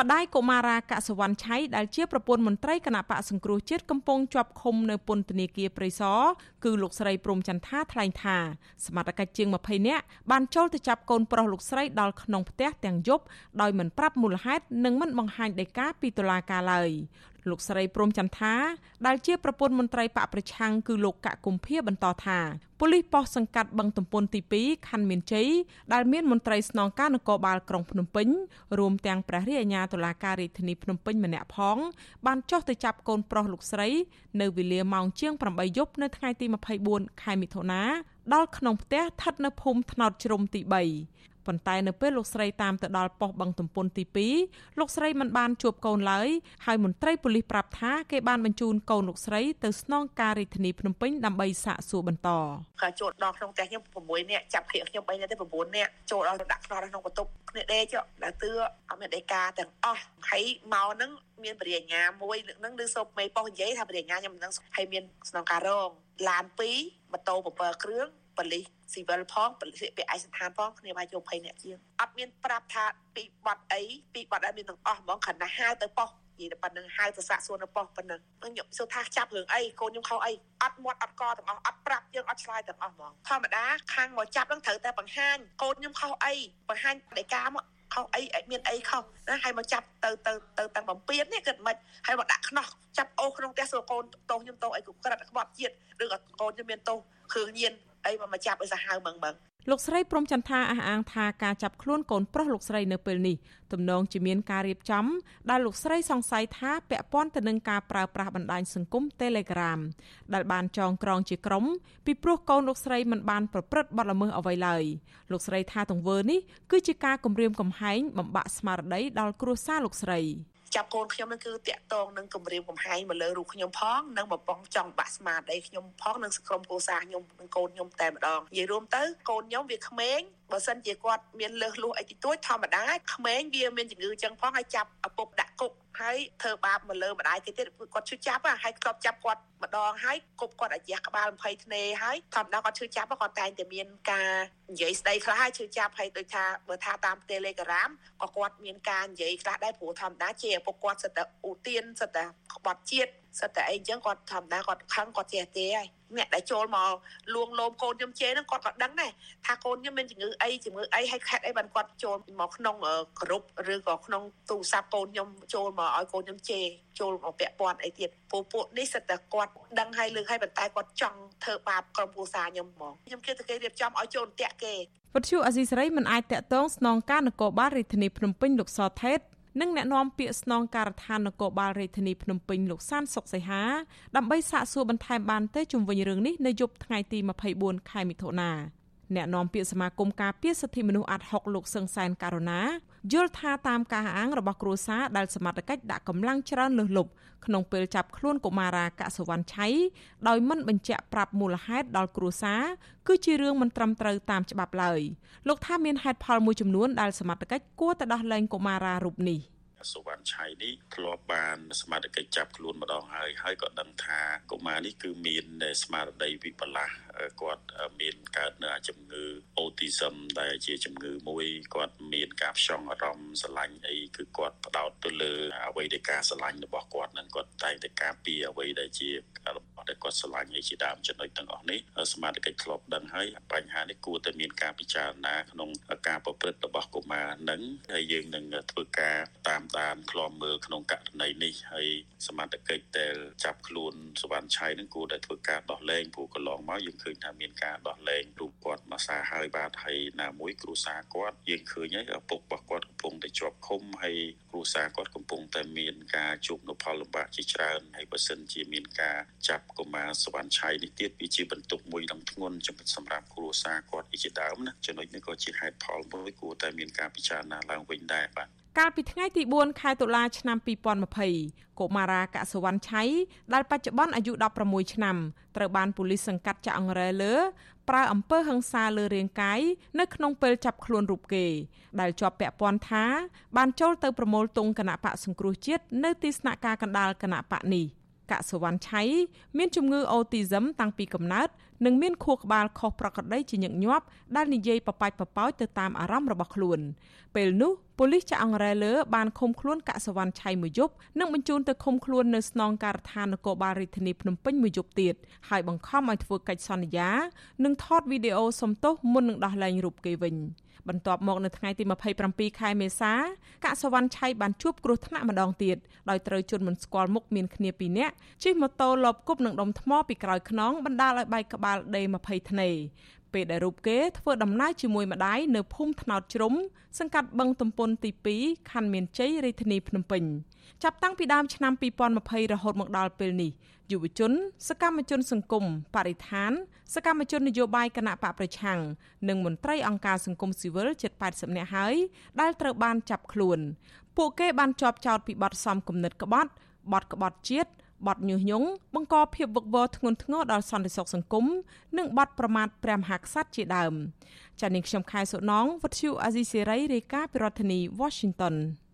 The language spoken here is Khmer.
ម្ដាយកុមារាកសវណ្ណឆៃដែលជាប្រពន្ធមន្ត្រីគណៈបកសង្គ្រោះជាតិកំពុងជាប់ឃុំនៅពន្ធនាគារព្រៃសរគឺលោកស្រីព្រំចន្ទថាថ្លែងថាសមត្ថកិច្ចជាង20នាក់បានចូលទៅចាប់កូនប្រុសលោកស្រីដល់ក្នុងផ្ទះទាំងយប់ដោយមិនប្រាប់មូលហេតុនិងមិនបង្ហាញដីកាពីតុលាការឡើយ លោកស្រីព្រំចន្ទថាដែលជាប្រពន្ធមន្ត្រីបកប្រឆាំងគឺលោកកកុម្ភាបន្តថាប៉ូលីសប៉ុស្តិ៍សង្កាត់បឹងទំពុនទី2ខណ្ឌមានជ័យដែលមានមន្ត្រីស្នងការនគរបាលក្រុងភ្នំពេញរួមទាំងព្រះរាជអាជ្ញាតុលាការរាជធានីភ្នំពេញម្នាក់ផង បានចុះទៅចាប់កូនប្រុសលោកស្រី នៅវេលាម៉ោងជាង8យប់នៅថ្ងៃទី24ខែមិថុនាដល់ក្នុងផ្ទះស្ថិតនៅភូមិថ្នោតជ្រុំទី3 ប៉ុន្តែនៅពេលលោកស្រីតាមទៅដល់ប៉ុស្តិ៍បឹងទំពុនទី2លោកស្រីមិនបានជួបកូនឡើយហើយមន្ត្រីប៉ូលីសប្រាប់ថាគេបានបញ្ជូនកូនលោកស្រីទៅស្នងការរាជធានីភ្នំពេញដើម្បីសាកសួរបន្តក៏ចូលដល់ក្នុងផ្ទះខ្ញុំ6នាក់ចាប់គ្នាខ្ញុំ3នាក់ទៅ9នាក់ចូលដល់ដាក់ខ្នោះក្នុងបន្ទប់គ្នាដេកដល់ទឿអត់មានដេកាទាំងអស់ហើយមកហ្នឹងមានបរិញ្ញាមួយលើកហ្នឹងឬសូមមេប៉ុសនិយាយថាបរិញ្ញាខ្ញុំមិនដឹងហើយមានស្នងការរងឡាន2ម៉ូតូ7គ្រឿង ប៉ូលីសស៊ីវិលផងប៉ូលីសពាក់ឯកសណ្ឋានផងគ្នាមកយក20នាក់ជាងអត់មានប្រាប់ថាពីបាត់អីពីបាត់អីមានទាំងអស់ហ្មងគ្រាន់តែហៅទៅប៉ុស្តិ៍និយាយតែប៉ុណ្្នឹងហៅទៅសាកសួរនៅប៉ុស្តិ៍ប៉ុណ្្នឹងខ្ញុំសួរថាចាប់រឿងអីកូនខ្ញុំខុសអីអត់មាត់អត់កទាំងអស់អត់ប្រាប់យើងអត់ឆ្លើយទាំងអស់ហ្មងធម្មតាខាងមកចាប់នឹងត្រូវតែបង្ហាញកូនខ្ញុំខុសអីបង្ហាញដីកាមកខុសអីមានអីខុសណាហើយមកចាប់ទៅទៅទៅតាំងបំពេញនេះគិតមិនហើយមកដាក់ខ្នោះចាប់អូក្នុងផ្ទះសួរកូនតោសខ្ញុំតោអីគ្រប់ក្រិតក្បត់ជាតិឬក៏កូនខ្ញុំមានតោសគ្រឿងញៀន អីមកមកចាប់ឲ្យសាហាវមឹងមឹងលោកស្រីព្រំចន្ទថាអះអាងថាការចាប់ខ្លួនកូនប្រុសលោកស្រីនៅពេលនេះទំនងជាមានការរៀបចំ ដែលលោកស្រីសង្ស័យថាពាក់ព័ន្ធទៅនឹងការប្រើប្រាស់បណ្ដាញសង្គម Telegram ដែលបានចងក្រងជាក្រុមពីព្រោះកូនលោកស្រីមិនបានប្រព្រឹត្តបទល្មើសអ្វីឡើយលោកស្រីថាទង្វើនេះគឺជាការគំរាមកំហែងបំបាក់ស្មារតីដល់គ្រួសារលោកស្រី ចាប់កូនខ្ញុំនឹងគឺតាក់តងនឹងគម្រាមកំហែងមកលើរូបខ្ញុំផងនិងបំបងចង់បាក់ស្មារតីខ្ញុំផងនិងក្រុមគ្រួសារខ្ញុំនិងកូនខ្ញុំតែម្ដងនិយាយរួមទៅកូនខ្ញុំវាក្មេងបើសិនជាគាត់មានលើសលួសអីតិចតួចធម្មតាក្មេងវាមានជំងឺចឹងផងហើយចាប់ឪពុកដាក់គុកហើយធ្វើបាបមកលើម្ដាយគេទៀតគាត់ឈឺចាប់ហើយគាត់ចាប់គាត់ម្ដងហើយគប់គាត់អាយះក្បាល20ធ្នេហើយធម្មតាគាត់ឈឺចាប់គាត់តែងតែមានការនិយាយស្ដីខ្លះហើយឈឺចាប់ហើយដូចថាបើថាតាម Telegram ក៏គាត់មានការនិយាយខ្លះដែរព្រោះធម្មតាជាឪពុកគាត់សិតតែឧទានសិតតែក្បត់ជាតិ សិតតែអីចឹងគាត់ធម្មតាគាត់ខឹងគាត់ចេះទេហើយអ្នកដែលចូលមកលួងលោមកូនខ្ញុំជេហ្នឹងគាត់ក៏ដឹងដែរថាកូនខ្ញុំមានជំងឺអីជំងឺអីហើយខេតអីបានគាត់ចូលមកក្នុងក្រុមឬក៏ក្នុងទូរស័ព្ទកូនខ្ញុំចូលមកឲ្យកូនខ្ញុំជេចូលមកពាក់ព័ន្ធអីទៀតពួកពួកនេះសិតតែគាត់ដឹងហើយលើកហើយប៉ុន្តែគាត់ចង់ធ្វើបាបក្រុមគ្រួសារខ្ញុំហ្មងខ្ញុំគិតថាគេរៀបចំឲ្យចូលតាក់គេវត្ថុអសីសេរីមិនអាចតាក់ទងស្នងការនគរបាលរាជធានីភ្នំពេញលោកសថេត និងអ្នកនាំពាក្យស្នងការដ្ឋាននគរបាលរាជធានីភ្នំពេញលោកសានសុកសីហាដើម្បីសាកសួរបន្ថែមបានទេជុំវិញរឿងនេះនៅយប់ថ្ងៃទី24ខែមិថុនា អ្នកនាំពាក្យសមាគមការពារសិទ្ធិមនុស្សអាត់ហុកលោកសឹងសែនករណាយល់ថាតាមការអាងរបស់គ្រួសារដែលសមត្ថកិច្ចដាក់កម្លាំងច្រើនលើសលប់ក្នុងពេលចាប់ខ្លួនកុមារាកសវណ្ណឆៃដោយមិនបញ្ជាក់ប្រាប់មូលហេតុដល់គ្រួសារគឺជារឿងមិនត្រឹមត្រូវតាមច្បាប់ឡើយលោកថាមានហេតុផលមួយចំនួនដែលសមត្ថកិច្ចគួរតែដោះលែងកុមារារូបនេះ។ សុវណ្ណឆៃនេះធ្លាប់បានសមត្ថកិច្ចចាប់ខ្លួនម្ដងហើយហើយក៏ដឹងថាកុមារនេះគឺមានស្មារតីវិបលាសគាត់មានកើតនៅជំងឺអូទីសឹមដែលជាជំងឺមួយគាត់មានការផ្ចង់អារម្មណ៍ស្រឡាញ់អីគឺគាត់ផ្ដោតទៅលើអ្វីដែលការស្រឡាញ់របស់គាត់នឹងគាត់តែងតែការពារអ្វីដែលជារបស់ ដែលគាត់ស្រឡាញ់ឯជាដើមចំណុចទាំងអស់នេះសមាជិកធ្លាប់ដឹងហើយបញ្ហានេះគួរតែមានការពិចារណាក្នុងការប្រព្រឹត្តរបស់កុមារនឹងហើយយើងនឹងធ្វើការតាមដានខ្លំមើលក្នុងករណីនេះហើយសមាជិកដែលចាប់ខ្លួនសវណ្ណឆៃនឹងគួរតែធ្វើការដោះលែងព្រោះកន្លងមកយើងឃើញថាមានការដោះលែងរូប គាត់មកសារហើយបាទហើយណាមួយគ្រួសារគាត់យើងឃើញហើយឪពុករបស់គាត់កំពុងតែជាប់ឃុំហើយគ្រួសារគាត់កំពុងតែមានការជួបនូវផលលំបាកជាច្រើនហើយបើសិនជាមានការចាប់កុមារសវណ្ណឆៃនេះទៀតវាជាបន្ទុកមួយដ៏ធ្ងន់សម្រាប់គ្រួសារគាត់ជាដើមណាចំណុចនេះក៏ជាហេតុផលមួយគួរតែមានការពិចារណាឡើងវិញដែរបាទ កាលពីថ្ងៃទី4ខែតុលាឆ្នាំ2020កុមារាកសវណ្ណឆៃដែលបច្ចុប្បន្នអាយុ16ឆ្នាំត្រូវបានប៉ូលីសសង្កាត់ចាក់អង្រែលើប្រើអំពើហិង្សាលើរាងកាយនៅក្នុងពេលចាប់ខ្លួនរូបគេ ដែលជាប់ពាក់ព័ន្ធថាបានចូលទៅប្រមូលទងគណៈបកសង្គ្រោះជាតិនៅទីស្នាក់ការកណ្ដាលគណៈបកនេះ កសវណ្ណឆៃមានជំងឺអូទីសឹមតាំងពីកំណើតនិងមានខួរក្បាលខុសប្រក្រតីជាញឹកញាប់ដែលនិយាយបបាច់បបោចទៅតាមអារម្មណ៍របស់ខ្លួន ពេលនោះប៉ូលីសចាក់អង្រែលើបានឃុំខ្លួនកសវណ្ណឆៃមួយយប់និងបញ្ជូនទៅឃុំខ្លួននៅស្នងការដ្ឋាននគរបាលរាជធានីភ្នំពេញមួយយប់ទៀតហើយបង្ខំឲ្យធ្វើកិច្ចសន្យា និងថតវីដេអូសំទោសមុននឹងដោះលែងរូបគេវិញ បន្ទាប់មកនៅថ្ងៃទី27ខែមេសាកសវណ្ណឆៃបានជួបគ្រោះថ្នាក់ម្ដងទៀតដោយត្រូវជន់មិនស្គាល់មុខមានគ្នាពីរនាក់ជិះម៉ូតូលបគប់នឹងដុំថ្មពីក្រោយខ្នងបណ្ដាលឲ្យបែកក្បាលដេ20ធ្នេ ពេលដែលរូបគេធ្វើដំណើរជាមួយម្ដាយនៅភូមិថ្នោតជ្រុំសង្កាត់បឹងទំពុនទី2ខណ្ឌមានជ័យរាជធានីភ្នំពេញចាប់តាំងពីដើមឆ្នាំ2020រហូតមកដល់ពេលនេះយុវជន សកម្មជន សង្គមបរិស្ថាន សកម្មជននយោបាយគណៈបកប្រឆាំងនិងមន្ត្រីអង្គការសង្គមស៊ីវិលជិត80នាក់ហើយដែលត្រូវបានចាប់ខ្លួន ពួកគេបានជាប់ចោទពីបទសំគំនិតក្បត់បទក្បត់ជាតិ បទញុះញង់បង្កភាពវឹកវរធ្ងន់ធ្ងរដល់សន្តិសុខសង្គមនិងបទប្រមាថព្រះមហាក្សត្រជាដើមចា៎នាងខ្ញុំខែសុណងវັດឈូអាស៊ីសេរីរាយការណ៍ពីរដ្ឋធានី Washington